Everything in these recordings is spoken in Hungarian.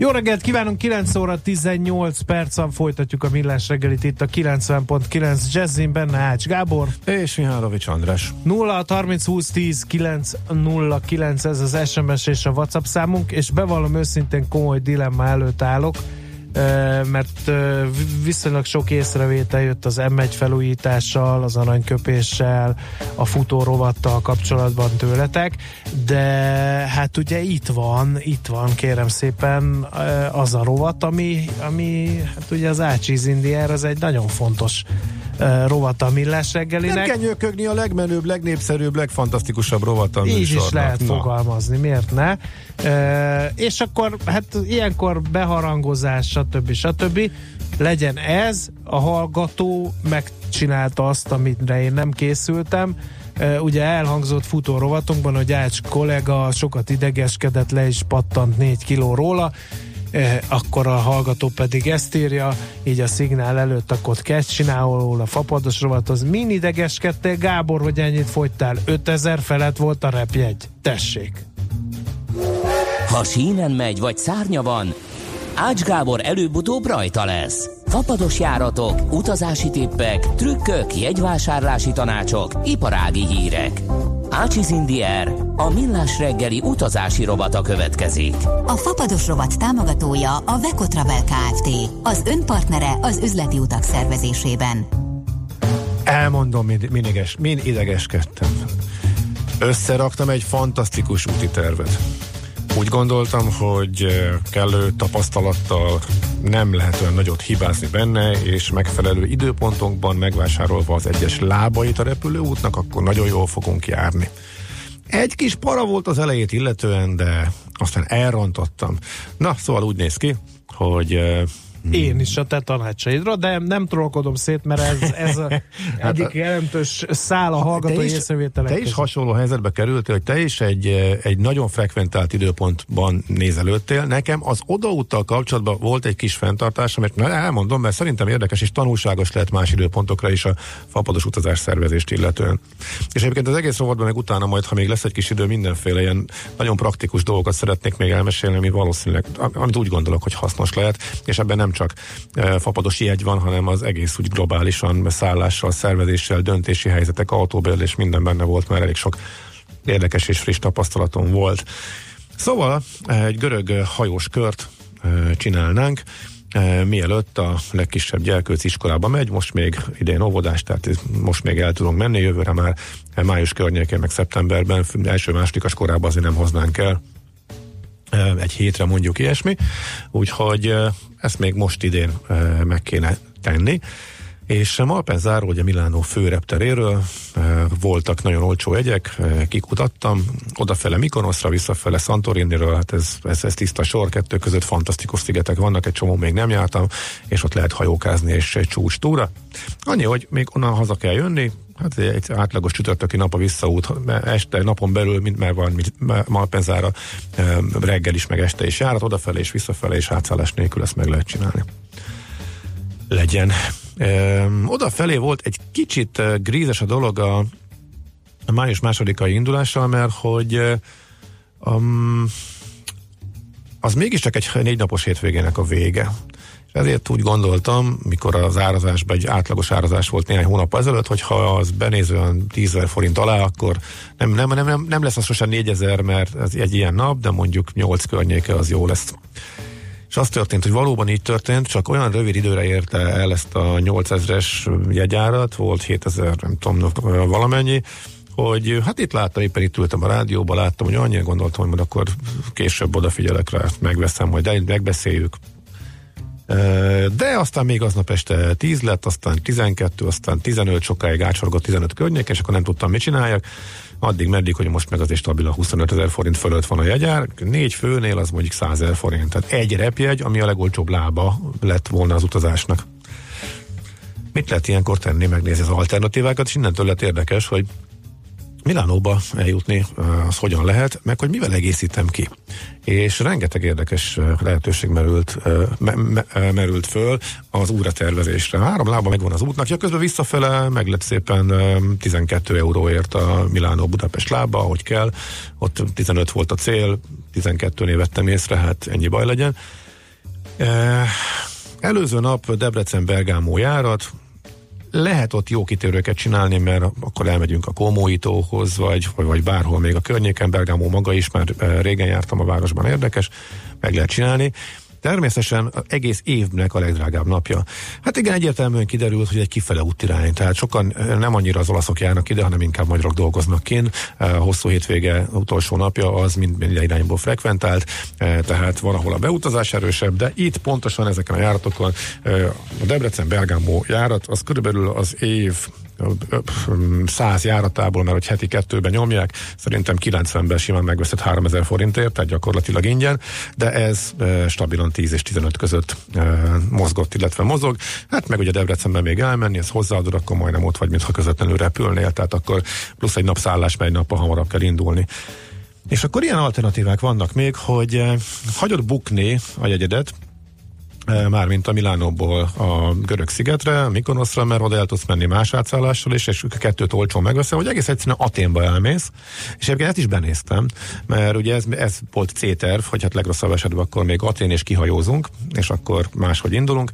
Jó reggelt kívánunk, 9 óra 18 percen folytatjuk a millás reggelit itt a 90.9 Jazzin, benne Ács Gábor. És Mihálovics András. 0 30 20 10 9 0 9 ez az SMS és a WhatsApp számunk, és bevallom őszintén komoly dilemma előtt állok mert viszonylag sok észrevétel jött az M1 felújítással, az aranyköpéssel, a futórovattal kapcsolatban tőletek, de hát ugye itt van, itt van kérem szépen az a rovat, ami, ami hát ugye az Ácsiz Indiára, az egy nagyon fontos rovat a millás reggelinek. Nem kell nyökögni a legmenőbb, legnépszerűbb, legfantasztikusabb rovat a Így is lehet Na. fogalmazni, miért ne? És akkor hát ilyenkor beharangozás, stb. stb. Legyen ez, a hallgató megcsinálta azt, amire én nem készültem, ugye elhangzott futó rovatunkban, hogy Ács kollega sokat idegeskedett, le is pattant négy kiló róla, akkor a hallgató pedig ezt írja, így a szignál előtt, akkor kezd csinálol a fapados rovathoz. Min idegeskedtél, Gábor, hogy ennyit fogytál? 5000 felett volt a repjegy. Tessék! Ha sínen megy, vagy szárnya van, Ács Gábor előbb-utóbb rajta lesz. Fapados járatok, utazási tippek, trükkök, jegyvásárlási tanácsok, iparági hírek. Ácsiz Indier, a millás reggeli utazási rovata következik. A Fapados rovat támogatója a Veco Travel Kft. Az önpartnere az üzleti utak szervezésében. Elmondom, min, min idegeskedtem. Összeraktam egy fantasztikus úti tervet úgy gondoltam, hogy kellő tapasztalattal nem lehet olyan nagyot hibázni benne, és megfelelő időpontokban megvásárolva az egyes lábait a repülőútnak, akkor nagyon jól fogunk járni. Egy kis para volt az elejét illetően, de aztán elrontottam. Na, szóval úgy néz ki, hogy én is a te tanácsaidra, de nem trollkodom szét, mert ez, ez a hát egyik jelentős szál a hallgatói észrevételek. Te is hasonló helyzetbe kerültél, hogy te is egy, egy nagyon frekventált időpontban nézelődtél. Nekem az odaúttal kapcsolatban volt egy kis fenntartás, amit na, elmondom, mert szerintem érdekes és tanulságos lehet más időpontokra is a fapados utazás szervezést illetően. És egyébként az egész rovatban meg utána majd, ha még lesz egy kis idő, mindenféle ilyen nagyon praktikus dolgokat szeretnék még elmesélni, ami valószínűleg, amit úgy gondolok, hogy hasznos lehet, és ebben nem csak e, fapados jegy van, hanem az egész úgy globálisan szállással, szervezéssel, döntési helyzetek, autóbérlés, minden benne volt, mert elég sok érdekes és friss tapasztalatom volt. Szóval egy görög hajós kört e, csinálnánk, e, mielőtt a legkisebb gyerkőc iskolába megy, most még idén óvodás, tehát most még el tudunk menni, jövőre már május környékén, meg szeptemberben, első-másodikas korában azért nem hoznánk el, egy hétre mondjuk ilyesmi, úgyhogy ezt még most idén meg kéne tenni. És Malpenzáró, ugye Milánó főrepteréről voltak nagyon olcsó jegyek, kikutattam, odafele Mikonoszra, visszafele Santoriniről, hát ez, ez, ez tiszta sor, kettő között fantasztikus szigetek vannak, egy csomó még nem jártam, és ott lehet hajókázni és egy csúcs túra. Annyi, hogy még onnan haza kell jönni, hát egy átlagos csütörtöki nap a visszaút, este, napon belül, mint mert van Malpenzára reggel is, meg este is járat, odafele és visszafele, és átszállás nélkül ezt meg lehet csinálni. Legyen. Odafelé volt egy kicsit grízes a dolog a, a május másodikai indulással, mert hogy um, az mégiscsak egy négy napos hétvégének a vége. Ezért úgy gondoltam, mikor az árazásban egy átlagos árazás volt néhány hónap ezelőtt, hogy ha az benézően 10 forint alá, akkor nem, nem, nem, nem, nem lesz az sosem 4000, mert ez egy ilyen nap, de mondjuk 8 környéke az jó lesz. És az történt, hogy valóban így történt, csak olyan rövid időre érte el ezt a 8000-es jegyárat, volt 7000, nem tudom, valamennyi, hogy hát itt láttam, éppen itt ültem a rádióban, láttam, hogy annyira gondoltam, hogy majd akkor később odafigyelek rá, megveszem, majd megbeszéljük, De aztán még aznap este 10 lett, aztán 12, aztán 15, sokáig átsorgott 15 környék, és akkor nem tudtam, mit csináljak. Addig meddig, hogy most meg azért stabil a 25 ezer forint fölött van a jegyár. Négy főnél az mondjuk 100 ezer forint. Tehát egy repjegy, ami a legolcsóbb lába lett volna az utazásnak. Mit lehet ilyenkor tenni, megnézni az alternatívákat, és innentől lett érdekes, hogy Milánóba eljutni, az hogyan lehet, meg hogy mivel egészítem ki. És rengeteg érdekes lehetőség merült, me, me, merült föl az úratervezésre. Három lába megvan az útnak, ja, közben visszafele meg lett szépen 12 euróért a Milánó-Budapest lába, ahogy kell. Ott 15 volt a cél, 12-nél vettem észre, hát ennyi baj legyen. Előző nap Debrecen-Bergámó járat, lehet ott jó kitérőket csinálni, mert akkor elmegyünk a Komóitóhoz, vagy, vagy, bárhol még a környéken, Bergamo maga is, már eh, régen jártam a városban, érdekes, meg lehet csinálni. Természetesen egész évnek a legdrágább napja. Hát igen, egyértelműen kiderült, hogy egy kifele útirány, tehát sokan eh, nem annyira az olaszok járnak ide, hanem inkább magyarok dolgoznak kin. A eh, hosszú hétvége utolsó napja az mind, minden irányból frekventált, eh, tehát van, ahol a beutazás erősebb, de itt pontosan ezeken a járatokon a Debrecen-Bergamo járat, az körülbelül az év száz járatából, mert hogy heti kettőben nyomják, szerintem 90-ben simán megveszed 3000 forintért, tehát gyakorlatilag ingyen, de ez e, stabilan 10 és 15 között e, mozgott, illetve mozog. Hát meg ugye Debrecenben még elmenni, ez hozzáadod, akkor majdnem ott vagy, mintha közvetlenül repülnél, tehát akkor plusz egy nap szállás, mert egy nappal hamarabb kell indulni. És akkor ilyen alternatívák vannak még, hogy e, hagyod bukni a jegyedet, mármint a Milánóból a görög szigetre, Mikonoszra, mert oda el tudsz menni más átszállással is, és kettőt olcsón megveszel, hogy egész egyszerűen Aténba elmész, és egyébként ezt is benéztem, mert ugye ez, ez volt C-terv, hogy hát legrosszabb esetben akkor még Atén és kihajózunk, és akkor máshogy indulunk,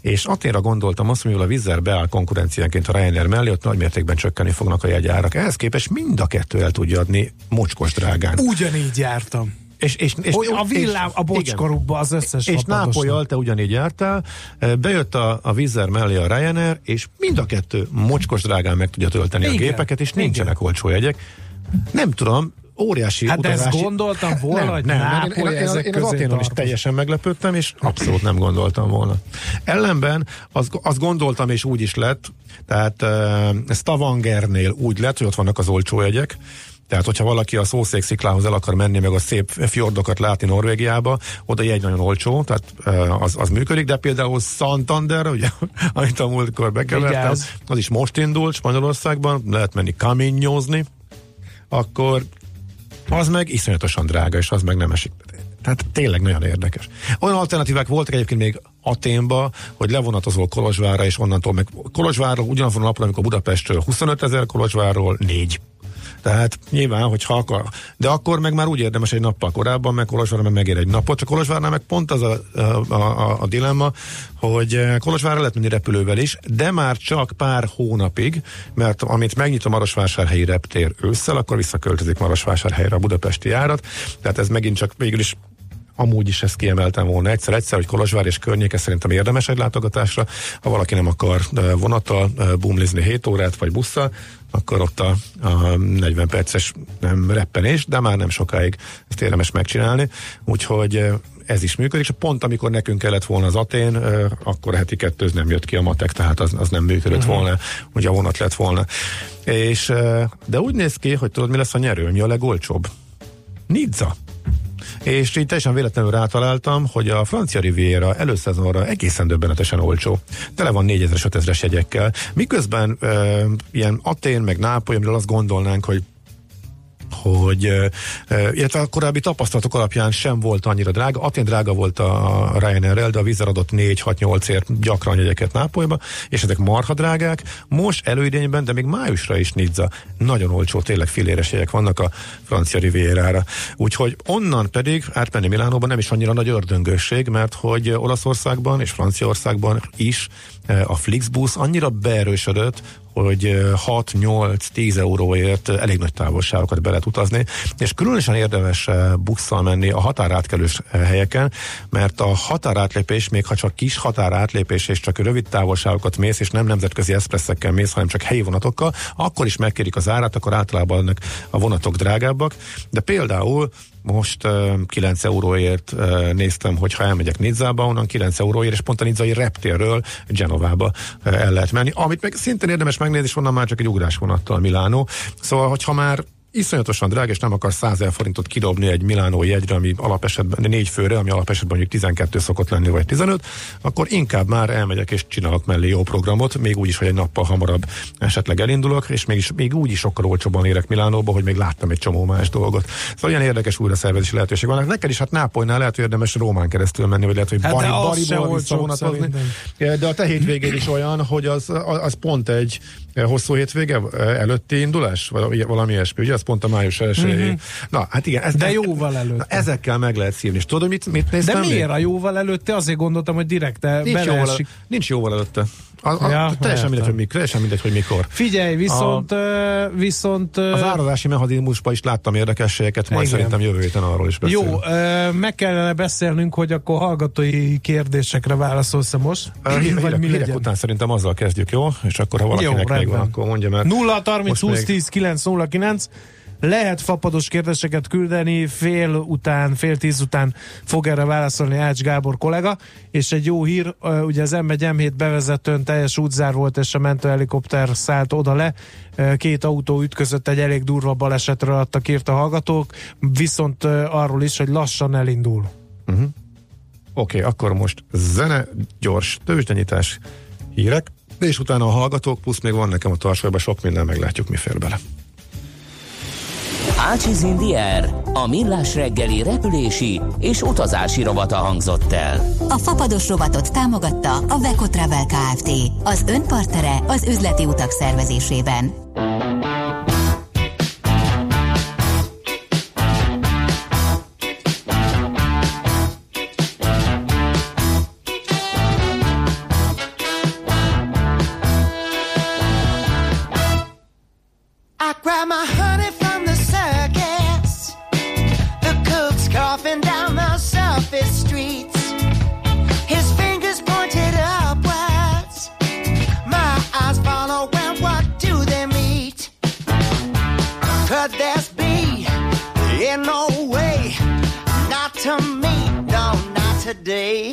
és Aténra gondoltam azt, mivel a vízzel beáll konkurenciánként a Ryanair mellé, ott nagy mértékben csökkenni fognak a jegyárak. Ehhez képest mind a kettő el tudja adni mocskos drágán. Ugyanígy jártam. És, és, és, a villám, a bocskorukba az összes És Nápolyal te ugyanígy jártál, bejött a, a vízzer mellé a Ryanair, és mind a kettő mocskos drágán meg tudja tölteni Igen. a gépeket, és nincsenek Igen. olcsó jegyek. Nem tudom, óriási hát utazási... ezt gondoltam volna, nem, hogy nem, Nápoly én, én, én, én az Aténon is teljesen meglepődtem, és abszolút nem gondoltam volna. Ellenben az, azt gondoltam, és úgy is lett, tehát uh, Stavangernél úgy lett, hogy ott vannak az olcsó jegyek, tehát, hogyha valaki a szószék sziklához el akar menni, meg a szép fjordokat látni Norvégiába, oda egy nagyon olcsó, tehát az, az működik, de például Santander, ugye, amit a múltkor bekevertem, az is most indult Spanyolországban, lehet menni kaminyózni, akkor az meg iszonyatosan drága, és az meg nem esik. Tehát tényleg nagyon érdekes. Olyan alternatívák voltak egyébként még Aténba, hogy levonatozol Kolozsvárra, és onnantól meg Kolozsvárról ugyanazon a napon, amikor Budapestről 25 ezer Kolozsvárról 4. Tehát nyilván, hogy ha akar. De akkor meg már úgy érdemes egy nappal korábban, meg Kolozsvárra meg megér egy napot. Csak Kolozsvárnál meg pont az a, a, a, a dilemma, hogy eh, Kolozsvárra lehet menni repülővel is, de már csak pár hónapig, mert amit megnyit a Marosvásárhelyi reptér ősszel, akkor visszaköltözik Marosvásárhelyre a budapesti járat. Tehát ez megint csak végül is amúgy is ezt kiemeltem volna egyszer-egyszer, hogy Kolozsvár és környéke szerintem érdemes egy látogatásra. Ha valaki nem akar vonattal bumlizni 7 órát, vagy busszal, akkor ott a, a 40 perces nem reppenés, de már nem sokáig ezt érdemes megcsinálni. Úgyhogy ez is működik, és pont amikor nekünk kellett volna az Atén, akkor a heti kettőz nem jött ki a matek, tehát az, az nem működött uh-huh. volna, ugye a vonat lett volna. És, de úgy néz ki, hogy tudod, mi lesz a nyerő, mi a legolcsóbb? Nizza és így teljesen véletlenül rátaláltam, hogy a francia riviera előszezonra egészen döbbenetesen olcsó. Tele van 4000-5000-es jegyekkel. Miközben e, ilyen Atén, meg Nápoly, amiről azt gondolnánk, hogy hogy illetve a korábbi tapasztalatok alapján sem volt annyira drága. Atén drága volt a Ryanair-rel, de a vízzel adott 4-6-8 ért gyakran jegyeket Nápolyba, és ezek marha drágák. Most előidényben, de még májusra is Nizza. Nagyon olcsó, tényleg filéres jegyek vannak a francia rivierára. Úgyhogy onnan pedig átmenni Milánóban nem is annyira nagy ördöngösség, mert hogy Olaszországban és Franciaországban is a Flixbus annyira beerősödött, hogy 6-8-10 euróért elég nagy távolságokat be lehet utazni, és különösen érdemes busszal menni a határátkelős helyeken, mert a határátlépés, még ha csak kis határátlépés és csak rövid távolságokat mész, és nem nemzetközi eszpresszekkel mész, hanem csak helyi vonatokkal, akkor is megkérik az árát, akkor általában a vonatok drágábbak, de például most uh, 9 euróért néztem, hogy ha elmegyek Nizzába, onnan 9 euróért, és pont a Nizzai reptérről Genovába el lehet menni. Amit meg szintén érdemes megnézni, és onnan már csak egy ugrásvonattal Milánó. Szóval, hogyha már iszonyatosan drága, és nem akar 100 forintot kidobni egy Milánó jegyre, ami alapesetben négy főre, ami alapesetben mondjuk 12 szokott lenni, vagy 15, akkor inkább már elmegyek és csinálok mellé jó programot, még úgy is, hogy egy nappal hamarabb esetleg elindulok, és mégis, még úgy is sokkal olcsóbban érek Milánóba, hogy még láttam egy csomó más dolgot. Szóval ilyen érdekes újraszervezési lehetőség van. Neked is hát Nápolynál lehet, hogy érdemes Rómán keresztül menni, vagy lehet, hogy hát Bari, Bariból visszavonatozni. De a te hétvégén is olyan, hogy az, az pont egy hosszú hétvége előtti indulás, valami ilyesmi, ugye? Az pont a május 1 mm-hmm. Na, hát igen. Ez, De jóval előtt. ezekkel meg lehet szívni. És tudod, mit, mit néztem? De miért még? a jóval előtte? Azért gondoltam, hogy direkt nincs jóval, nincs jóval előtte. A, a, ja, teljesen, mindegy, hogy mikor, teljesen mindegy, hogy mikor. Figyelj, viszont... A, viszont az árazási mechanizmusban is láttam érdekességeket, majd igen. szerintem jövő héten arról is beszélünk. Jó, meg kellene beszélnünk, hogy akkor hallgatói kérdésekre válaszolsz most? Uh, hírek, vagy mi hírek után szerintem azzal kezdjük, jó? És akkor ha valakinek jó, még van, akkor mondja meg. 0 30 20 10 9 0 9 lehet fapados kérdéseket küldeni, fél után, fél tíz után fog erre válaszolni Ács Gábor kollega, és egy jó hír, ugye az M1 M7 bevezetőn teljes útzár volt, és a mentőhelikopter szállt oda le, két autó ütközött, egy elég durva balesetre adtak írt a hallgatók, viszont arról is, hogy lassan elindul. Uh-huh. Oké, okay, akkor most zene, gyors tőzsdenyítás, hírek, és utána a hallgatók, plusz még van nekem a tarsolyban sok minden, meglátjuk, mi fér bele. Ácsiz Indier, a millás reggeli repülési és utazási rovata hangzott el. A fapados rovatot támogatta a Veco Travel Kft. Az önpartere az üzleti utak szervezésében. today.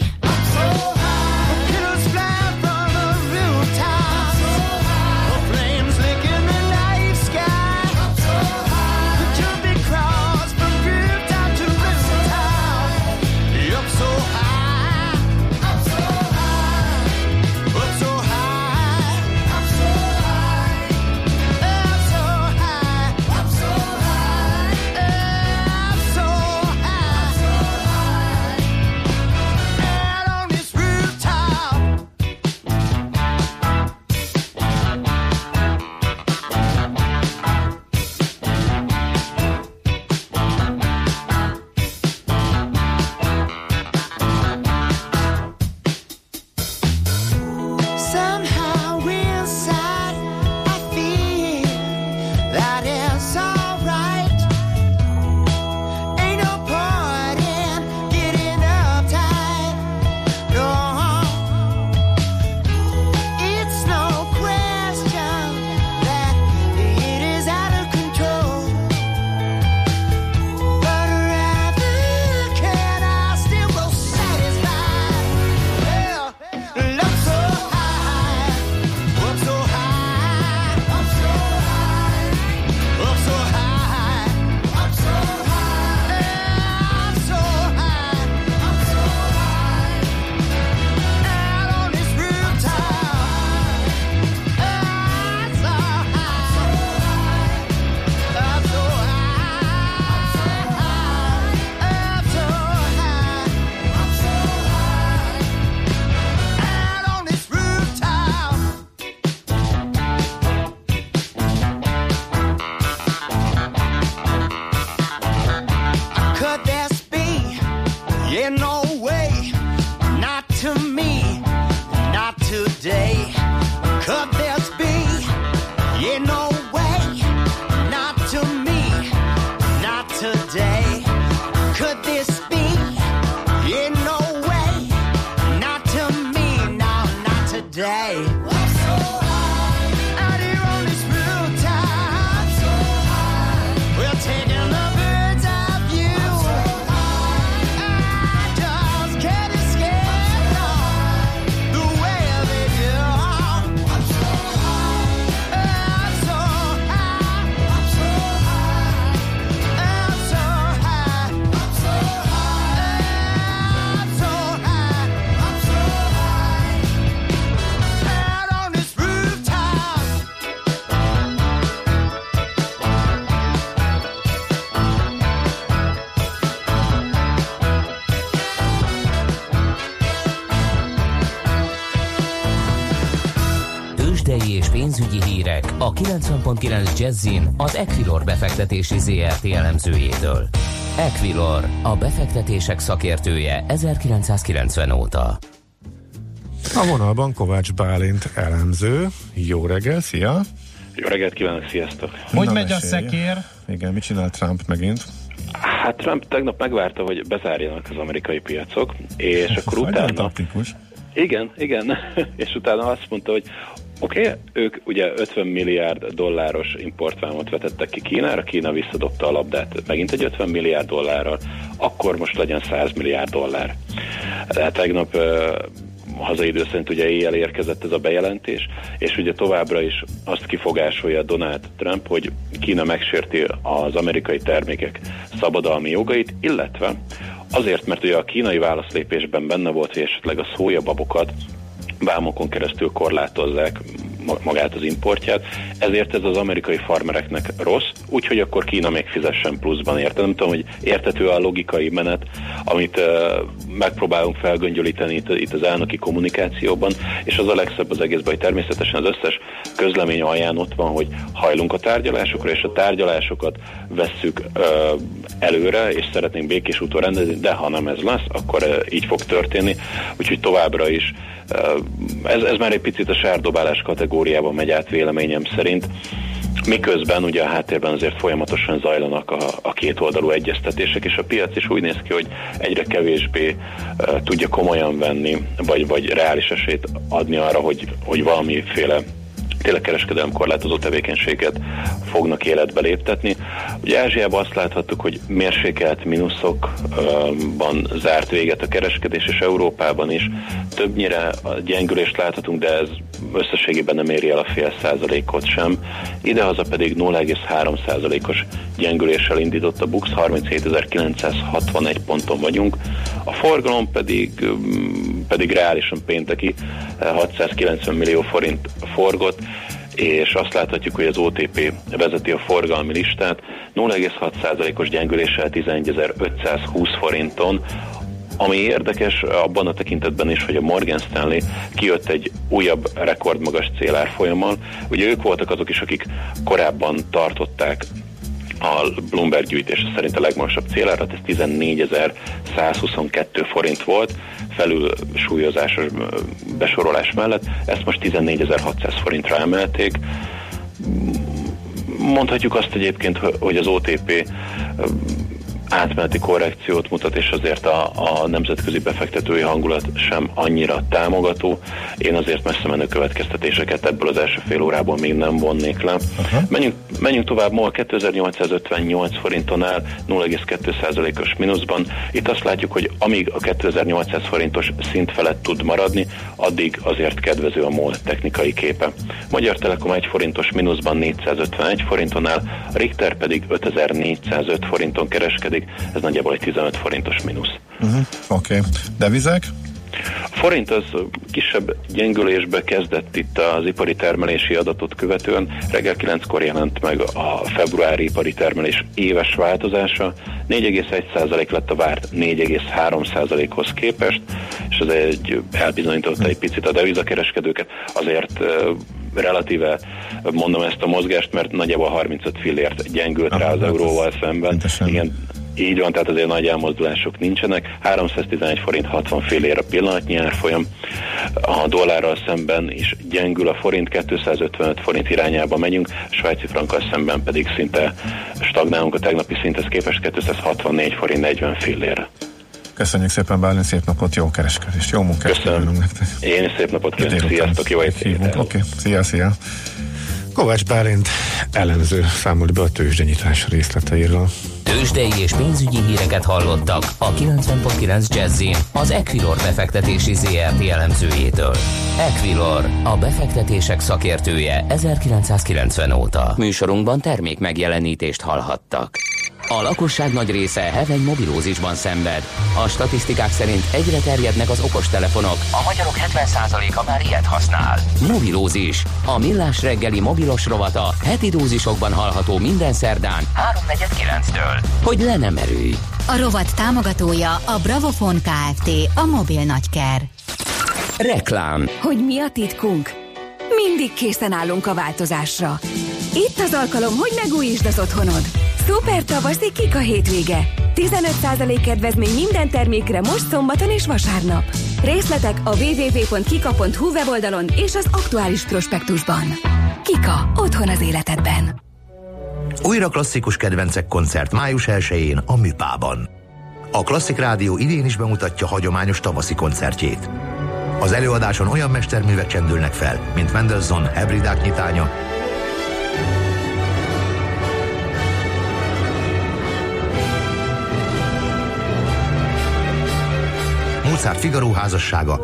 A 90.9 Jazzin az Equilor befektetési ZRT elemzőjétől. Equilor, a befektetések szakértője 1990 óta. A vonalban Kovács Bálint elemző. Jó reggel, szia! Jó reggelt kívánok, sziasztok! Hogy Na megy a szekér? Igen, mit csinál Trump megint? Hát Trump tegnap megvárta, hogy bezárjanak az amerikai piacok, és akkor utána... taktikus. Igen, igen, és utána azt mondta, hogy oké, okay, ők ugye 50 milliárd dolláros importvámot vetettek ki Kínára, Kína visszadobta a labdát megint egy 50 milliárd dollárral, akkor most legyen 100 milliárd dollár. Tehát tegnap hazai idő szerint ugye éjjel érkezett ez a bejelentés, és ugye továbbra is azt kifogásolja Donald Trump, hogy Kína megsérti az amerikai termékek szabadalmi jogait, illetve azért, mert ugye a kínai válaszlépésben benne volt, hogy esetleg a szójababokat vámokon keresztül korlátozzák magát az importját, ezért ez az amerikai farmereknek rossz, úgyhogy akkor Kína még fizessen pluszban érte. Nem tudom, hogy értető a logikai menet, amit uh, megpróbálunk felgöngyölíteni itt, itt az elnöki kommunikációban, és az a legszebb az egészben, hogy természetesen az összes közlemény alján ott van, hogy hajlunk a tárgyalásokra, és a tárgyalásokat vesszük uh, előre, és szeretnénk békés úton rendezni, de ha nem ez lesz, akkor uh, így fog történni. Úgyhogy továbbra is ez, ez már egy picit a sárdobálás kategóriában megy át véleményem szerint. Miközben ugye a háttérben azért folyamatosan zajlanak a, a két oldalú egyeztetések, és a piac is úgy néz ki, hogy egyre kevésbé uh, tudja komolyan venni, vagy, vagy reális esélyt adni arra, hogy, hogy valamiféle tényleg kereskedelem korlátozó tevékenységet fognak életbe léptetni. Ugye Ázsiában azt láthattuk, hogy mérsékelt mínuszokban zárt véget a kereskedés, és Európában is többnyire gyengülést láthatunk, de ez összességében nem éri el a fél százalékot sem. Idehaza pedig 0,3 százalékos gyengüléssel indított a BUX, 37.961 ponton vagyunk. A forgalom pedig, pedig reálisan pénteki 690 millió forint forgott, és azt láthatjuk, hogy az OTP vezeti a forgalmi listát 0,6%-os gyengüléssel 11.520 forinton, ami érdekes abban a tekintetben is, hogy a Morgan Stanley kijött egy újabb rekordmagas célárfolyammal. Ugye ők voltak azok is, akik korábban tartották a Bloomberg gyűjtése szerint a legmagasabb célárat, ez 14.122 forint volt, felül súlyozásos besorolás mellett, ezt most 14.600 forintra emelték. Mondhatjuk azt egyébként, hogy az OTP átmeneti korrekciót mutat, és azért a, a nemzetközi befektetői hangulat sem annyira támogató. Én azért messze menő következtetéseket ebből az első fél órából még nem vonnék le. Menjünk, menjünk tovább, MOL 2858 forinton áll, 0,2%-os mínuszban. Itt azt látjuk, hogy amíg a 2800 forintos szint felett tud maradni, addig azért kedvező a MOL technikai képe. Magyar Telekom 1 forintos mínuszban 451 forinton áll, Richter pedig 5405 forinton kereskedik, ez nagyjából egy 15 forintos mínusz. Uh-huh. Oké. Okay. Devizek? A forint az kisebb gyengülésbe kezdett itt az ipari termelési adatot követően. Reggel 9-kor jelent meg a februári ipari termelés éves változása. 4,1% lett a várt 4,3%-hoz képest, és ez egy elbizonyította egy picit a devizakereskedőket. Azért relatíve mondom ezt a mozgást, mert nagyjából 35 fillért gyengült rá az euróval szemben. Igen, így van, tehát azért nagy elmozdulások nincsenek. 311 forint 60 fél ér a pillanatnyi árfolyam. A dollárral szemben is gyengül a forint, 255 forint irányába megyünk, a svájci frankkal szemben pedig szinte stagnálunk a tegnapi szinthez képest 264 forint 40 fél ér. Köszönjük szépen, Bálint, szép napot, jó kereskedést, jó munkát Köszönöm. Én is szép napot kívánok, sziasztok, jó Oké, okay. szia, szia. Kovács Bálint elemző számolt be a tőzsdenyítás részleteiről. Tőzsdei és pénzügyi híreket hallottak a 90.9 jazz az Equilor befektetési ZRT elemzőjétől. Equilor, a befektetések szakértője 1990 óta. Műsorunkban termék megjelenítést hallhattak. A lakosság nagy része heveny mobilózisban szenved. A statisztikák szerint egyre terjednek az okostelefonok. A magyarok 70%-a már ilyet használ. Mobilózis. A millás reggeli mobilos rovata heti dózisokban hallható minden szerdán 3.49-től. Hogy le nem erőj. A rovat támogatója a Bravofon Kft. A mobil nagyker. Reklám. Hogy mi a titkunk? mindig készen állunk a változásra. Itt az alkalom, hogy megújítsd az otthonod. Szuper tavaszi Kika hétvége. 15% kedvezmény minden termékre most szombaton és vasárnap. Részletek a www.kika.hu weboldalon és az aktuális prospektusban. Kika. Otthon az életedben. Újra klasszikus kedvencek koncert május 1-én a Műpában. A Klasszik Rádió idén is bemutatja hagyományos tavaszi koncertjét. Az előadáson olyan mesterművek csendülnek fel, mint Mendelssohn Hebridák nyitánya, Mozart Figaro házassága,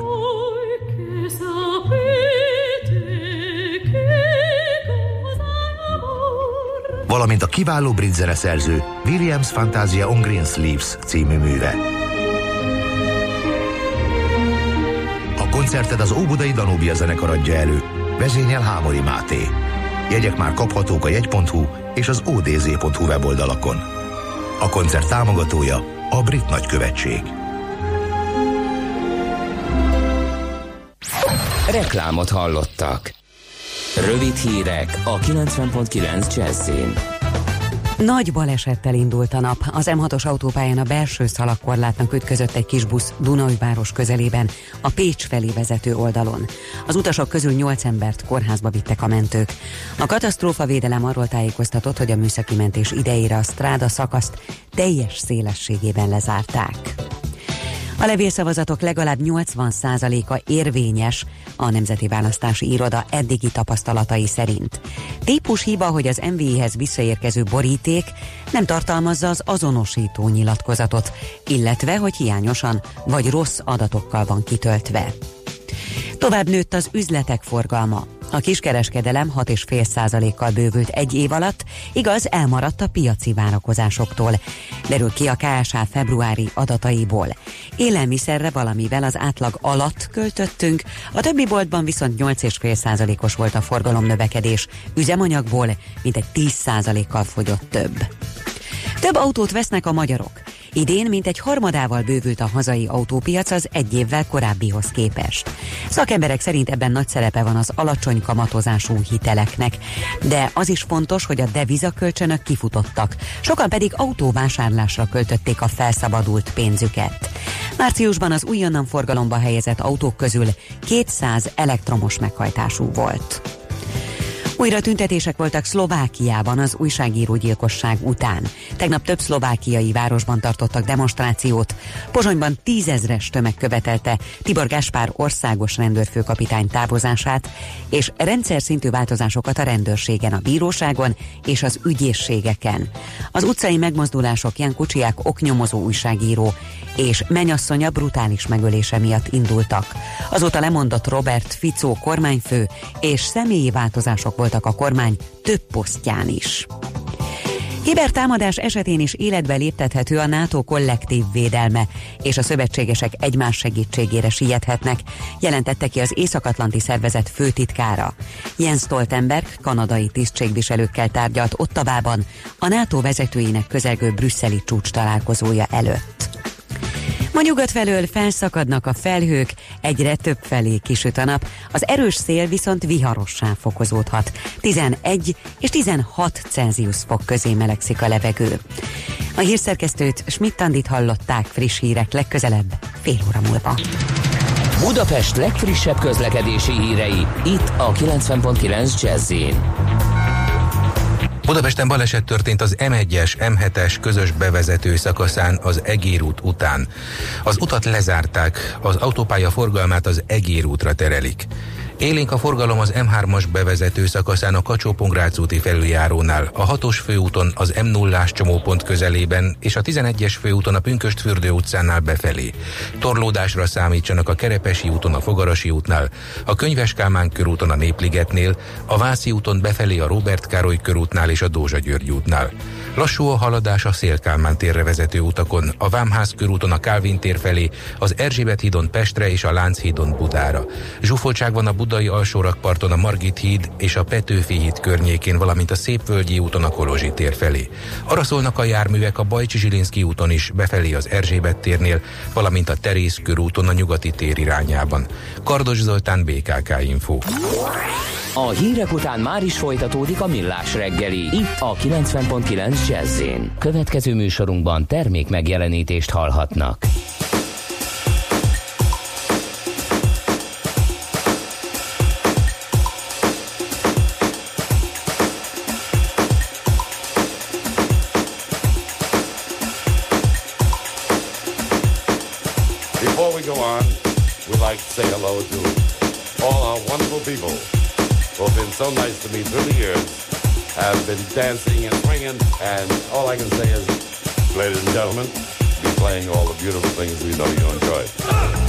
valamint a kiváló brit zeneszerző Williams Fantasia on Green Sleeves című műve. A koncertet az Óbudai Danubia zenekar adja elő, vezényel Hámori Máté. Jegyek már kaphatók a jegy.hu és az odz.hu weboldalakon. A koncert támogatója a Brit Nagykövetség. Reklámot hallottak. Rövid hírek a 90.9 Jazzin. Nagy balesettel indult a nap. Az M6-os autópályán a belső szalagkorlátnak ütközött egy kis busz Dunajváros közelében, a Pécs felé vezető oldalon. Az utasok közül 8 embert kórházba vittek a mentők. A katasztrófa védelem arról tájékoztatott, hogy a műszaki mentés idejére a stráda szakaszt teljes szélességében lezárták. A levélszavazatok legalább 80%-a érvényes a Nemzeti Választási Iroda eddigi tapasztalatai szerint. Típus hiba, hogy az MVI-hez visszaérkező boríték nem tartalmazza az azonosító nyilatkozatot, illetve hogy hiányosan vagy rossz adatokkal van kitöltve. Tovább nőtt az üzletek forgalma. A kiskereskedelem 6,5%-kal bővült egy év alatt, igaz, elmaradt a piaci várakozásoktól. Derül ki a KSH februári adataiból. Élelmiszerre valamivel az átlag alatt költöttünk, a többi boltban viszont 8,5%-os volt a forgalom növekedés, üzemanyagból mintegy 10%-kal fogyott több. Több autót vesznek a magyarok. Idén mintegy harmadával bővült a hazai autópiac az egy évvel korábbihoz képest. Szakemberek szerint ebben nagy szerepe van az alacsony kamatozású hiteleknek, de az is fontos, hogy a devizakölcsönök kifutottak, sokan pedig autóvásárlásra költötték a felszabadult pénzüket. Márciusban az újonnan forgalomba helyezett autók közül 200 elektromos meghajtású volt. Újra tüntetések voltak Szlovákiában az újságírógyilkosság után. Tegnap több szlovákiai városban tartottak demonstrációt. Pozsonyban tízezres tömeg követelte Tibor Gáspár országos rendőrfőkapitány távozását, és rendszer szintű változásokat a rendőrségen, a bíróságon és az ügyészségeken. Az utcai megmozdulások Jan Kucsiák oknyomozó újságíró és menyasszonya brutális megölése miatt indultak. Azóta lemondott Robert Ficó kormányfő, és személyi változások voltak a kormány több posztján is. Kibertámadás esetén is életbe léptethető a NATO kollektív védelme, és a szövetségesek egymás segítségére siethetnek, jelentette ki az Észak-Atlanti Szervezet főtitkára. Jens Stoltenberg kanadai tisztségviselőkkel tárgyalt Ottavában a NATO vezetőinek közelgő brüsszeli csúcs találkozója előtt. Ma nyugat felől felszakadnak a felhők, egyre több felé kisüt a nap, az erős szél viszont viharossá fokozódhat. 11 és 16 Celsius fok közé melegszik a levegő. A hírszerkesztőt Schmidt-Tandit hallották friss hírek legközelebb, fél óra múlva. Budapest legfrissebb közlekedési hírei, itt a 90.9 jazz Budapesten baleset történt az M1-es, M7-es közös bevezető szakaszán az Egér út után. Az utat lezárták, az autópálya forgalmát az Egér útra terelik. Élénk a forgalom az M3-as bevezető szakaszán a kacsó úti felüljárónál, a 6-os főúton az m 0 csomópont közelében és a 11-es főúton a Pünköstfürdő utcánál befelé. Torlódásra számítsanak a Kerepesi úton a Fogarasi útnál, a Könyves Kálmán körúton a Népligetnél, a Vászi úton befelé a Robert Károly körútnál és a Dózsa György útnál. Lassú a haladás a Szélkálmán térre vezető utakon, a Vámház körúton a Kálvin tér felé, az Erzsébet hídon Pestre és a Lánchídon Budára. Zsúfoltság van a budai alsórakparton a Margit híd és a Petőfi híd környékén, valamint a Szépvölgyi úton a Kolozsi tér felé. Arra szólnak a járművek a Bajcsi Zsilinszki úton is, befelé az Erzsébet térnél, valamint a Terész körúton a nyugati tér irányában. Kardos Zoltán, BKK Info. A hírek után már is folytatódik a millás reggeli. Itt a 90.9 jazz Következő műsorunkban termék megjelenítést hallhatnak. Before we go on, we'd like to say hello to all our wonderful people who have been so nice to me through the years, have been dancing and swinging, and all I can say is, ladies and gentlemen, be playing all the beautiful things we know you enjoy.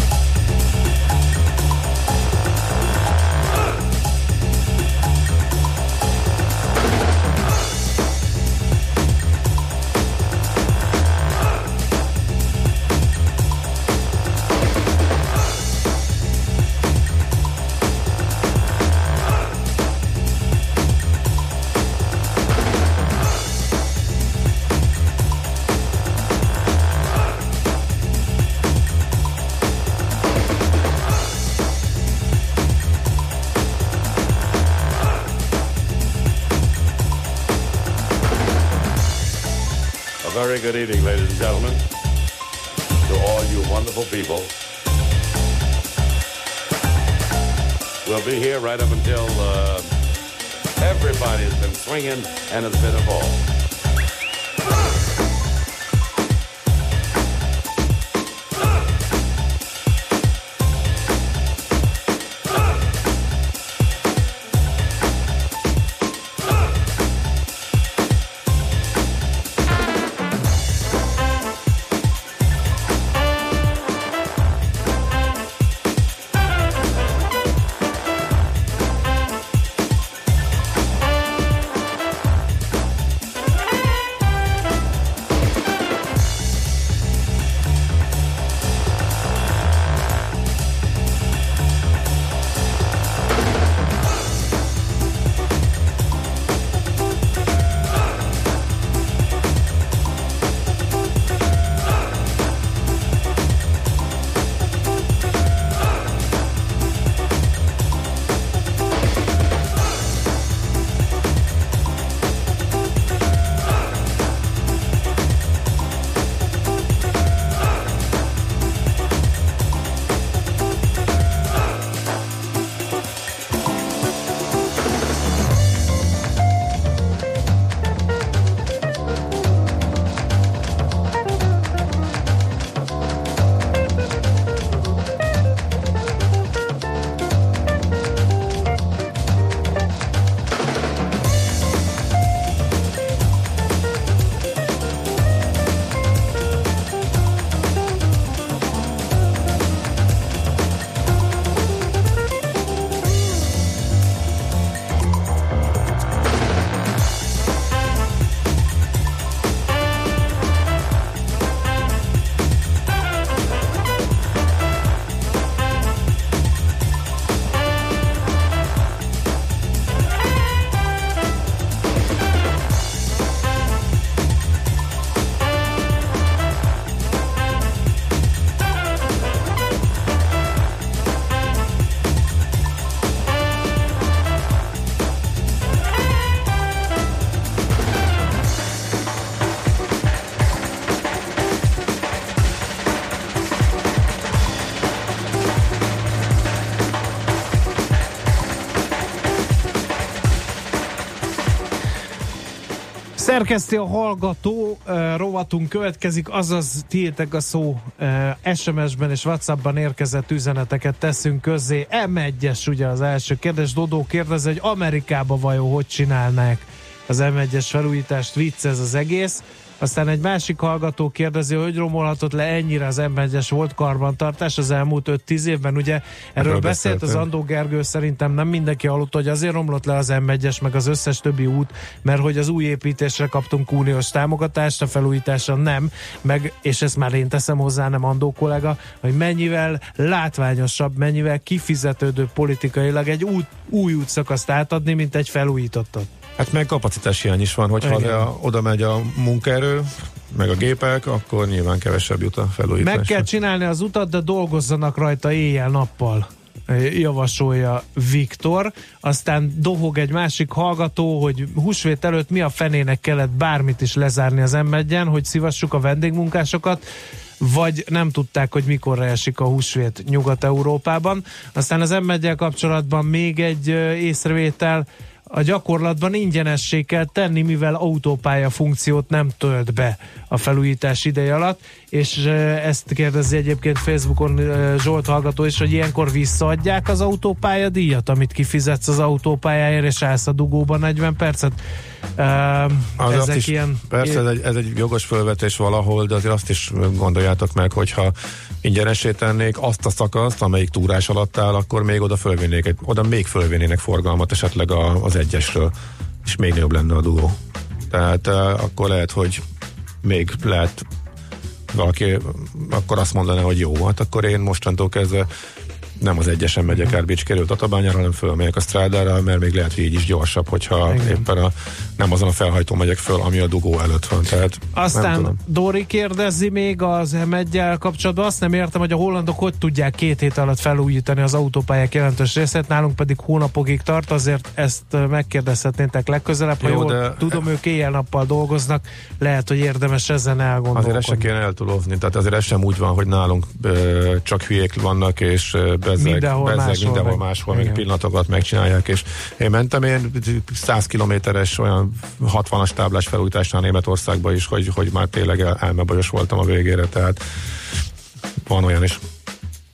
Right up until uh, everybody's been swinging and it's been a ball. Szerkeszti a hallgató, uh, rovatunk következik, azaz tiétek a szó uh, SMS-ben és WhatsApp-ban érkezett üzeneteket teszünk közzé. M1-es ugye az első kérdés. Dodó kérdez, hogy Amerikába vajon hogy csinálnák az M1-es felújítást, vicc ez az egész. Aztán egy másik hallgató kérdezi, hogy romolhatott le ennyire az m volt karbantartás az elmúlt 5-10 évben. Ugye erről, erről beszélt az Andó Gergő, szerintem nem mindenki hallott, hogy azért romlott le az m meg az összes többi út, mert hogy az új építésre kaptunk uniós támogatást, a felújításra nem, meg, és ezt már én teszem hozzá, nem Andó kollega, hogy mennyivel látványosabb, mennyivel kifizetődő politikailag egy út, új útszakaszt átadni, mint egy felújítottat. Hát meg kapacitás hiány is van, hogyha a, oda megy a munkaerő, meg a gépek, akkor nyilván kevesebb jut a felújításra. Meg kell csinálni az utat, de dolgozzanak rajta éjjel-nappal javasolja Viktor. Aztán dohog egy másik hallgató, hogy húsvét előtt mi a fenének kellett bármit is lezárni az m hogy szívassuk a vendégmunkásokat vagy nem tudták, hogy mikorra esik a húsvét Nyugat-Európában. Aztán az m kapcsolatban még egy észrevétel, a gyakorlatban ingyenessé kell tenni, mivel autópálya funkciót nem tölt be a felújítás ideje alatt, és ezt kérdezi egyébként Facebookon Zsolt hallgató is, hogy ilyenkor visszaadják az autópálya díjat, amit kifizetsz az autópályáért, és állsz a dugóban 40 percet. Uh, ezek is, ilyen... Persze, ez egy, ez egy jogos felvetés valahol, de azért azt is gondoljátok meg, hogyha ingyenesé tennék azt a szakaszt, amelyik túrás alatt áll, akkor még oda fölvinnék, oda még fölvinnének forgalmat esetleg a, az egyesről, és még jobb lenne a dugó. Tehát akkor lehet, hogy még lehet valaki akkor azt mondaná, hogy jó, hát akkor én mostantól kezdve nem az egyesen megyek át Bécs került Tatabányára, hanem fölmegyek a strádára, mert még lehet, hogy így is gyorsabb, hogyha Igen. éppen a, nem azon a felhajtó megyek föl, ami a dugó előtt van. Tehát Aztán Dori kérdezi még az m kapcsolatban, azt nem értem, hogy a hollandok hogy tudják két hét alatt felújítani az autópályák jelentős részét, nálunk pedig hónapokig tart, azért ezt megkérdezhetnétek legközelebb, ha Jó, jól de tudom, ők éjjel-nappal dolgoznak, lehet, hogy érdemes ezen elgondolkodni. Azért ezt se kéne eltúlozni, tehát azért ez sem úgy van, hogy nálunk ö, csak hülyék vannak, és bezzeg, mindenhol bezzeg máshol, mindenhol meg, máshol meg pillanatokat megcsinálják, és én mentem én 100 kilométeres olyan 60-as táblás felújításnál Németországba is, hogy, hogy már tényleg el, elmebajos voltam a végére, tehát van olyan is.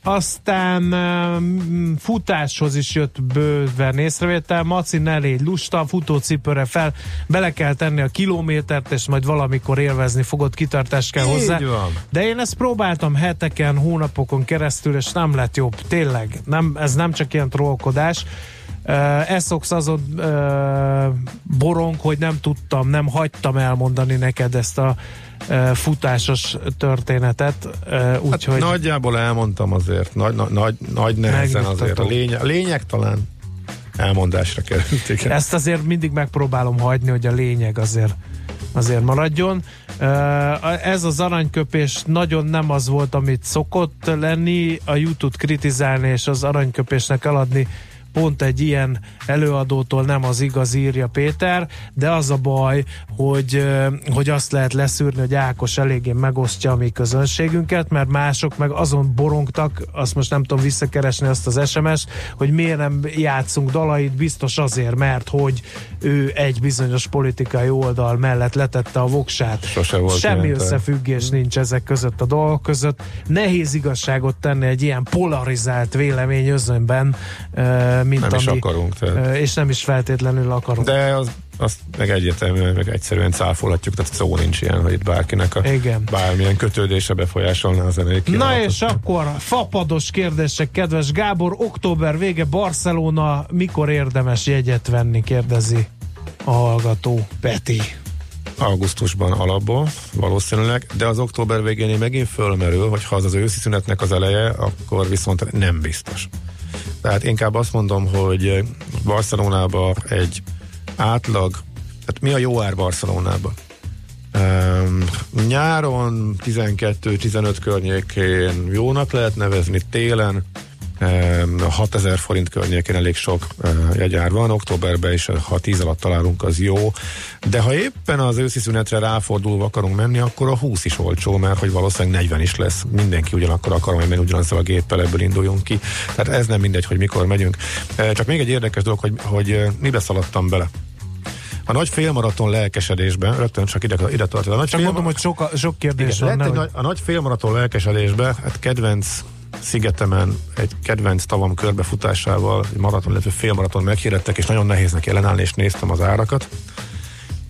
Aztán um, futáshoz is jött bőven észrevétel. Maci ne légy lusta, futócipőre fel, bele kell tenni a kilométert, és majd valamikor élvezni fogod, kitartást kell hozzá. Van. De én ezt próbáltam heteken, hónapokon keresztül, és nem lett jobb. Tényleg, nem, ez nem csak ilyen trollkodás. Uh, Eszox azon uh, borong, hogy nem tudtam, nem hagytam elmondani neked ezt a futásos történetet. Úgyhogy hát nagyjából elmondtam azért, nagy, nagy, nagy nehezen azért. A lényeg, a lényeg talán elmondásra került. Igen. Ezt azért mindig megpróbálom hagyni, hogy a lényeg azért azért maradjon. Ez az aranyköpés nagyon nem az volt, amit szokott lenni, a YouTube kritizálni és az aranyköpésnek eladni pont egy ilyen előadótól nem az igaz írja Péter, de az a baj, hogy, hogy azt lehet leszűrni, hogy Ákos eléggé megosztja a mi közönségünket, mert mások meg azon borongtak, azt most nem tudom visszakeresni azt az SMS, hogy miért nem játszunk dalait, biztos azért, mert hogy ő egy bizonyos politikai oldal mellett letette a voksát. Sose volt Semmi ilyen, összefüggés nincs ezek között a dolgok között. Nehéz igazságot tenni egy ilyen polarizált vélemény özönben, mint nem ami, is akarunk. Tehát. És nem is feltétlenül akarunk. De az, azt meg egyértelműen, meg egyszerűen cáfolhatjuk, tehát szó nincs ilyen, hogy itt bárkinek a Igen. bármilyen kötődése befolyásolná a zenei Na és akkor fapados kérdések, kedves Gábor, október vége Barcelona, mikor érdemes jegyet venni, kérdezi a hallgató Peti augusztusban alapból, valószínűleg, de az október végén megint fölmerül, hogy ha az az őszi szünetnek az eleje, akkor viszont nem biztos. Tehát inkább azt mondom, hogy Barcelonába egy átlag, tehát mi a jó ár Barcelonába? Um, nyáron 12-15 környékén jónak lehet nevezni, télen 6000 forint környékén elég sok jegyár van, októberben is, ha 10 alatt találunk, az jó, de ha éppen az őszi szünetre ráfordulva akarunk menni, akkor a 20 is olcsó, mert hogy valószínűleg 40 is lesz, mindenki ugyanakkor akar menni ugyanazzal a géppel, ebből induljunk ki, tehát ez nem mindegy, hogy mikor megyünk. Csak még egy érdekes dolog, hogy, hogy mibe szaladtam bele. A nagy félmaraton lelkesedésben, rögtön csak ide, ide tartod. A nagy csak mondom, hogy sok, sok kérdés igen, van. Nagy, a nagy félmaraton lelkesedésben, hát kedvenc szigetemen egy kedvenc tavam körbefutásával, egy maraton, illetve félmaraton meghirdettek, és nagyon nehéz neki ellenállni, és néztem az árakat.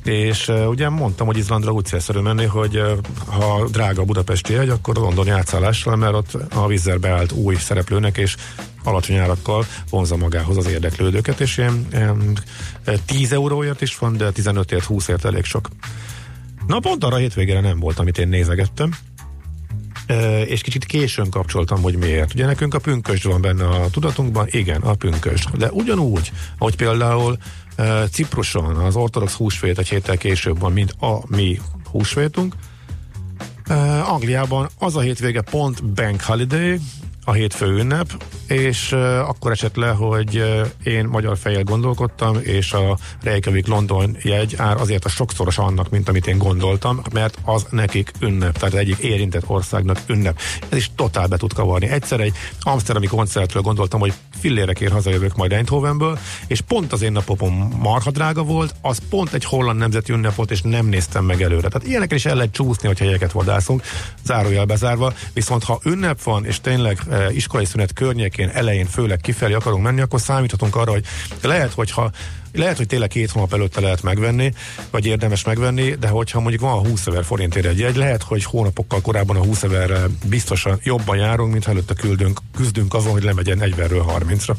és uh, ugye mondtam, hogy Izlandra úgy célszerű menni, hogy uh, ha drága a budapesti jegy, akkor a londoni átszállással, mert ott a vízzel beállt új szereplőnek, és alacsony árakkal vonza magához az érdeklődőket, és ilyen, ilyen 10 euróért is van, de 15ért, 20ért elég sok. Na pont arra hétvégére nem volt, amit én nézegettem, és kicsit későn kapcsoltam, hogy miért. Ugye nekünk a pünkösd van benne a tudatunkban, igen, a pünkösd. De ugyanúgy, ahogy például Cipruson az ortodox húsvét egy héttel később van, mint a mi húsvétunk, Angliában az a hétvége pont Bank Holiday, a hétfő ünnep, és akkor esett le, hogy én magyar fejjel gondolkodtam, és a Reykjavik London jegy ár azért a sokszoros annak, mint amit én gondoltam, mert az nekik ünnep, tehát egyik érintett országnak ünnep. Ez is totál be tud kavarni. Egyszer egy Amsterdami koncertről gondoltam, hogy fillérekért hazajövök majd Eindhovenből, és pont az én napopom marha drága volt, az pont egy holland nemzeti ünnep volt, és nem néztem meg előre. Tehát ilyenekre is el lehet csúszni, hogy helyeket vadászunk, zárójel bezárva, viszont ha ünnep van, és tényleg iskolai szünet környékén, elején, főleg kifelé akarunk menni, akkor számíthatunk arra, hogy lehet, hogyha lehet, hogy tényleg két hónap előtte lehet megvenni, vagy érdemes megvenni, de hogyha mondjuk van a 20 ezer forintért egy jegy, lehet, hogy hónapokkal korábban a 20 ezerre biztosan jobban járunk, mint előtte küldünk, küzdünk azon, hogy lemegyen 40-ről 30-ra.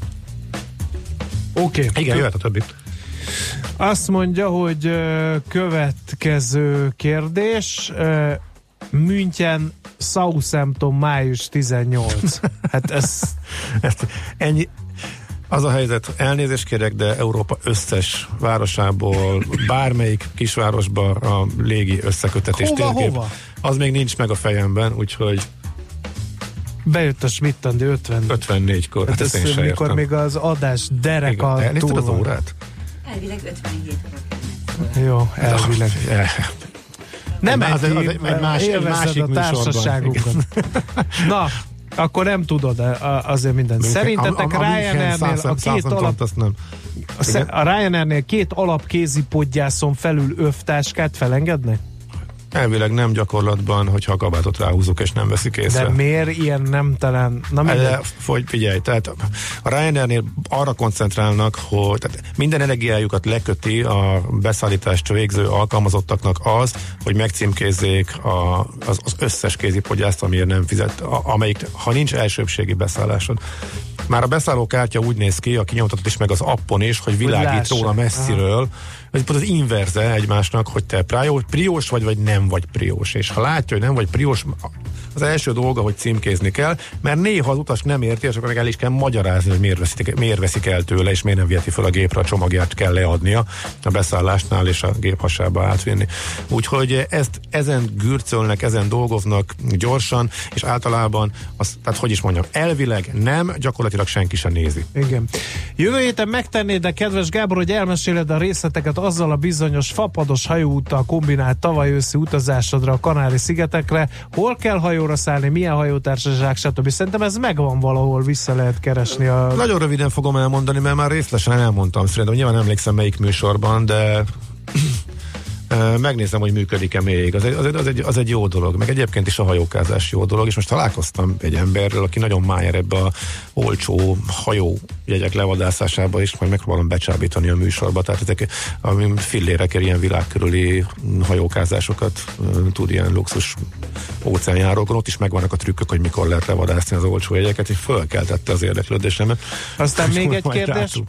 Oké. Okay. Igen, jöhet a többi. Azt mondja, hogy következő kérdés. München Southampton május 18. Hát ez... Ezt, ennyi, az a helyzet, elnézést kérek, de Európa összes városából, bármelyik kisvárosba a légi összekötetés hova, térkép, hova? az még nincs meg a fejemben, úgyhogy Bejött a Schmidt-Andi 50. 54-kor. Hát ez én mikor értem. még az adás derek a túl az órát? Elvileg 57 Jó, elvileg. Nem egy, az, az, egy, egy, más, egy másik a társaságunkon. Na, akkor nem tudod azért mindent. Szerintetek Ryanairnél a két alap... Nem. A Ryanairnél két alapkézi podgyászon felül övtáskát felengednek? Elvileg nem gyakorlatban, hogyha a kabátot ráhúzok és nem veszik észre. De miért ilyen nemtelen? Na De, fogy, figyelj, tehát a Ryanairnél arra koncentrálnak, hogy tehát minden energiájukat leköti a beszállítást végző alkalmazottaknak az, hogy megcímkézzék a, az, az összes kézipodgyászt, amiért nem fizet, a, amelyik, ha nincs elsőbségi beszállásod. Már a beszállókártya úgy néz ki, a kinyomtatott is meg az appon is, hogy világít róla messziről, Aha vagy pont az inverze egymásnak, hogy te priós vagy, vagy nem vagy priós. És ha látja, hogy nem vagy priós, az első dolga, hogy címkézni kell, mert néha az utas nem érti, és akkor meg el is kell magyarázni, hogy miért veszik, miért veszik el tőle, és miért nem viheti fel a gépre, a csomagját kell leadnia a beszállásnál, és a gép hasába átvinni. Úgyhogy ezt ezen gürcölnek, ezen dolgoznak gyorsan, és általában, az, tehát hogy is mondjam, elvileg nem, gyakorlatilag senki sem nézi. Igen. Jövő héten megtennéd, de kedves Gábor, hogy elmeséled a részleteket azzal a bizonyos fapados hajóúttal kombinált tavaly őszi utazásodra a Kanári-szigetekre. Hol kell hajó hajóra szállni, milyen hajótársaság, stb. Szerintem ez megvan valahol, vissza lehet keresni. A... Nagyon röviden fogom elmondani, mert már részletesen elmondtam, szerintem nyilván emlékszem melyik műsorban, de megnézem, hogy működik-e még. Az egy, az, egy, az, egy, az egy jó dolog, meg egyébként is a hajókázás jó dolog, és most találkoztam egy emberrel, aki nagyon májer ebbe a olcsó hajó jegyek levadászásába is, majd megpróbálom becsábítani a műsorba, tehát ezek a fillérekért ilyen világkörüli hajókázásokat tud ilyen luxus óceánjárókon, ott is megvannak a trükkök, hogy mikor lehet levadászni az olcsó jegyeket, és fölkeltette az érdeklődésemet. Aztán még egy kérdés,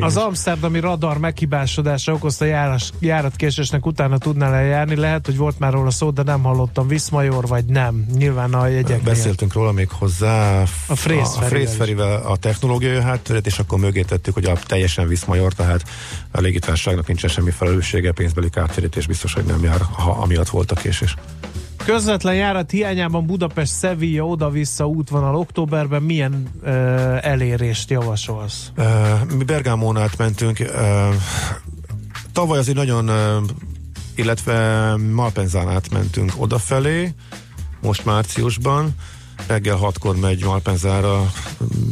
az amsterdami radar meghibásodása okozta járás, járatkésésnek után utána tudnál eljárni. Lehet, hogy volt már róla szó, de nem hallottam. Viszmajor vagy nem? Nyilván a jegyek. Beszéltünk róla még hozzá. A Frészferivel a, a technológiai hátteret, és akkor mögé tettük, hogy a teljesen Viszmajor, tehát a légitársaságnak nincsen semmi felelőssége, pénzbeli kártérítés biztos, hogy nem jár, ha amiatt volt a késés. Közvetlen járat hiányában Budapest Sevilla oda-vissza útvonal októberben milyen uh, elérést javasolsz? Uh, mi Bergámón átmentünk. Uh, tavaly azért nagyon illetve Malpenzán átmentünk odafelé, most márciusban, reggel 6-kor megy Malpenzára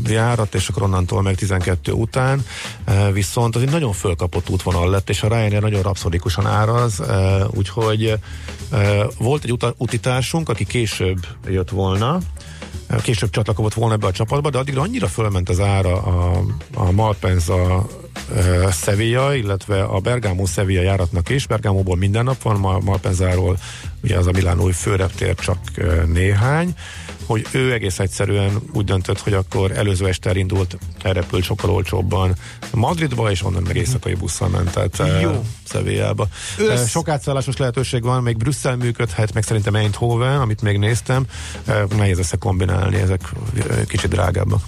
járat, és akkor onnantól meg 12 után, e, viszont az egy nagyon fölkapott útvonal lett, és a Ryanair nagyon rapszodikusan áraz, e, úgyhogy e, volt egy utitársunk, aki később jött volna, később csatlakozott volna ebbe a csapatba, de addigra annyira fölment az ára a, a Malpenza Sevilla, illetve a Bergamo Sevilla járatnak is. Bergamóból minden nap van, Mal- Malpenzáról ugye az a Milánói főreptér csak néhány, hogy ő egész egyszerűen úgy döntött, hogy akkor előző este elindult, elrepült sokkal olcsóbban Madridba, és onnan meg éjszakai busszal ment, tehát Jó. Sevillába. Össz- sok átszállásos lehetőség van, még Brüsszel működhet, meg szerintem Eindhoven, amit még néztem. Nehéz össze kombinálni, ezek kicsit drágábbak.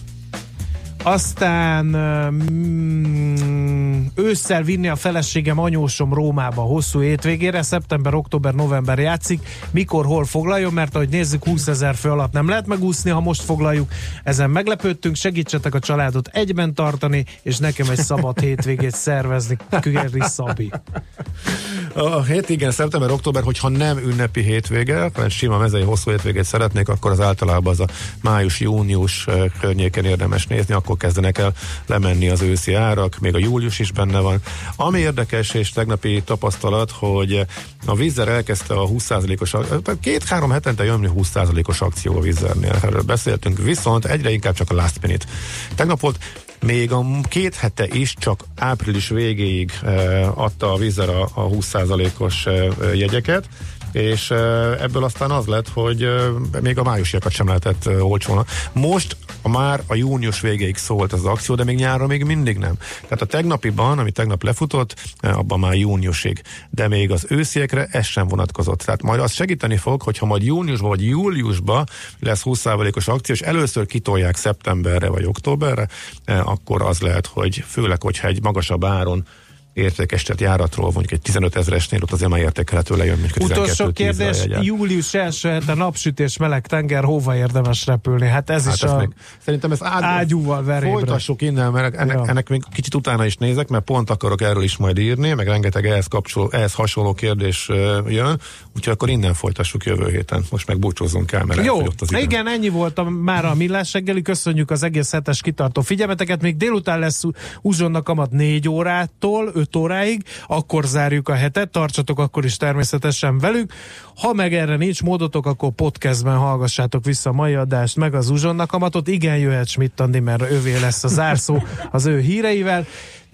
Aztán mm, ősszel vinni a feleségem anyósom Rómába hosszú hétvégére, szeptember, október, november játszik. Mikor, hol foglaljon, mert ahogy nézzük, 20 ezer fő alatt nem lehet megúszni, ha most foglaljuk. Ezen meglepődtünk, segítsetek a családot egyben tartani, és nekem egy szabad hétvégét szervezni. Kügeri Szabi. A hét igen, szeptember, október, hogyha nem ünnepi hétvége, hanem sima mezei hosszú hétvégét szeretnék, akkor az általában az a május-június környéken érdemes nézni, akkor kezdenek el lemenni az őszi árak, még a július is benne van. Ami érdekes és tegnapi tapasztalat, hogy a vízzer elkezdte a 20%-os, ak- két-három hetente jön 20%-os akció a vízzernél, erről beszéltünk, viszont egyre inkább csak a last minute. Tegnap volt még a két hete is csak április végéig eh, adta a vízzer a, a 20%-os eh, jegyeket, és ebből aztán az lett, hogy még a májusiakat sem lehetett eh, olcsóna. Most már a június végéig szólt az akció, de még nyáron még mindig nem. Tehát a tegnapiban, ami tegnap lefutott, abban már júniusig. De még az ősziekre ez sem vonatkozott. Tehát majd az segíteni fog, hogyha majd júniusban vagy júliusban lesz 20%-os akció, és először kitolják szeptemberre vagy októberre, akkor az lehet, hogy főleg, hogyha egy magasabb áron értékesített járatról, mondjuk egy 15 ezeresnél ott azért már értékelhető lejön, mondjuk Utolsó 12 kérdés, július első hete napsütés, meleg tenger, hova érdemes repülni? Hát ez Hát is ezt a meg, szerintem ez ágy, ágyúval verébre. Folytassuk innen, mert ennek, Ja. ennek még kicsit utána is nézek, mert pont akarok erről is majd írni, meg rengeteg ehhez, kapcsoló, ehhez hasonló kérdés jön, úgyhogy akkor innen folytassuk jövő héten. Most meg búcsúzzunk el, mert Jó, az idő. igen, ennyi volt a, már a millás reggeli. Köszönjük az egész hetes kitartó figyelmeteket. Még délután lesz uzsonnak kamat 4 órától 5 óráig, akkor zárjuk a hetet. Tartsatok akkor is természetesen velük. Ha meg erre nincs módotok, akkor podcastben hallgassátok vissza a mai adást, meg az uzsonnak kamatot. Igen, jöhet Schmidt Andi, mert ővé lesz a zárszó az ő híreivel.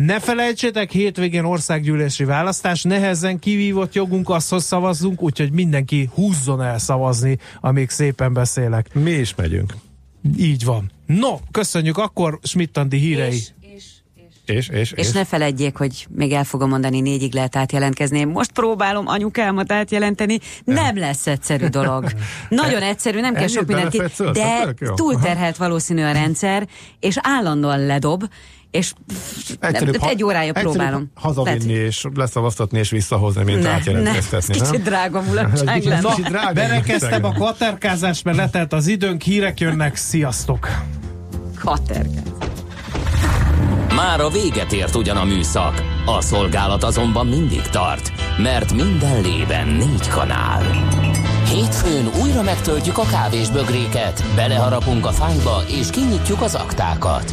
Ne felejtsétek, hétvégén országgyűlési választás, nehezen kivívott jogunk, azhoz szavazzunk, úgyhogy mindenki húzzon el szavazni, amíg szépen beszélek. Mi is megyünk. Így van. No, köszönjük, akkor Schmidt-Andi hírei. És, És, és, és. és ne feledjék, hogy még el fogom mondani, négyig lehet átjelentkezni. Én Most próbálom anyukámat átjelenteni. Nem lesz egyszerű dolog. Nagyon egyszerű, nem kell sok mindent ki, de túlterhelt valószínű a rendszer, és állandóan ledob, és Egyszerűbb, ha- egy órája próbálom. Hazavinni és leszavaztatni és visszahozni, mint Ne, ne, ez átjelentkeztetni, nem? kicsit drága mulatság lenne. kicsit drága Berekeztem a kvaterkázást, mert letelt az időnk, hírek jönnek, sziasztok! Katergál. Már a véget ért ugyan a műszak, a szolgálat azonban mindig tart, mert minden lében négy kanál. Hétfőn újra megtöltjük a kávés bögréket, beleharapunk a fányba és kinyitjuk az aktákat.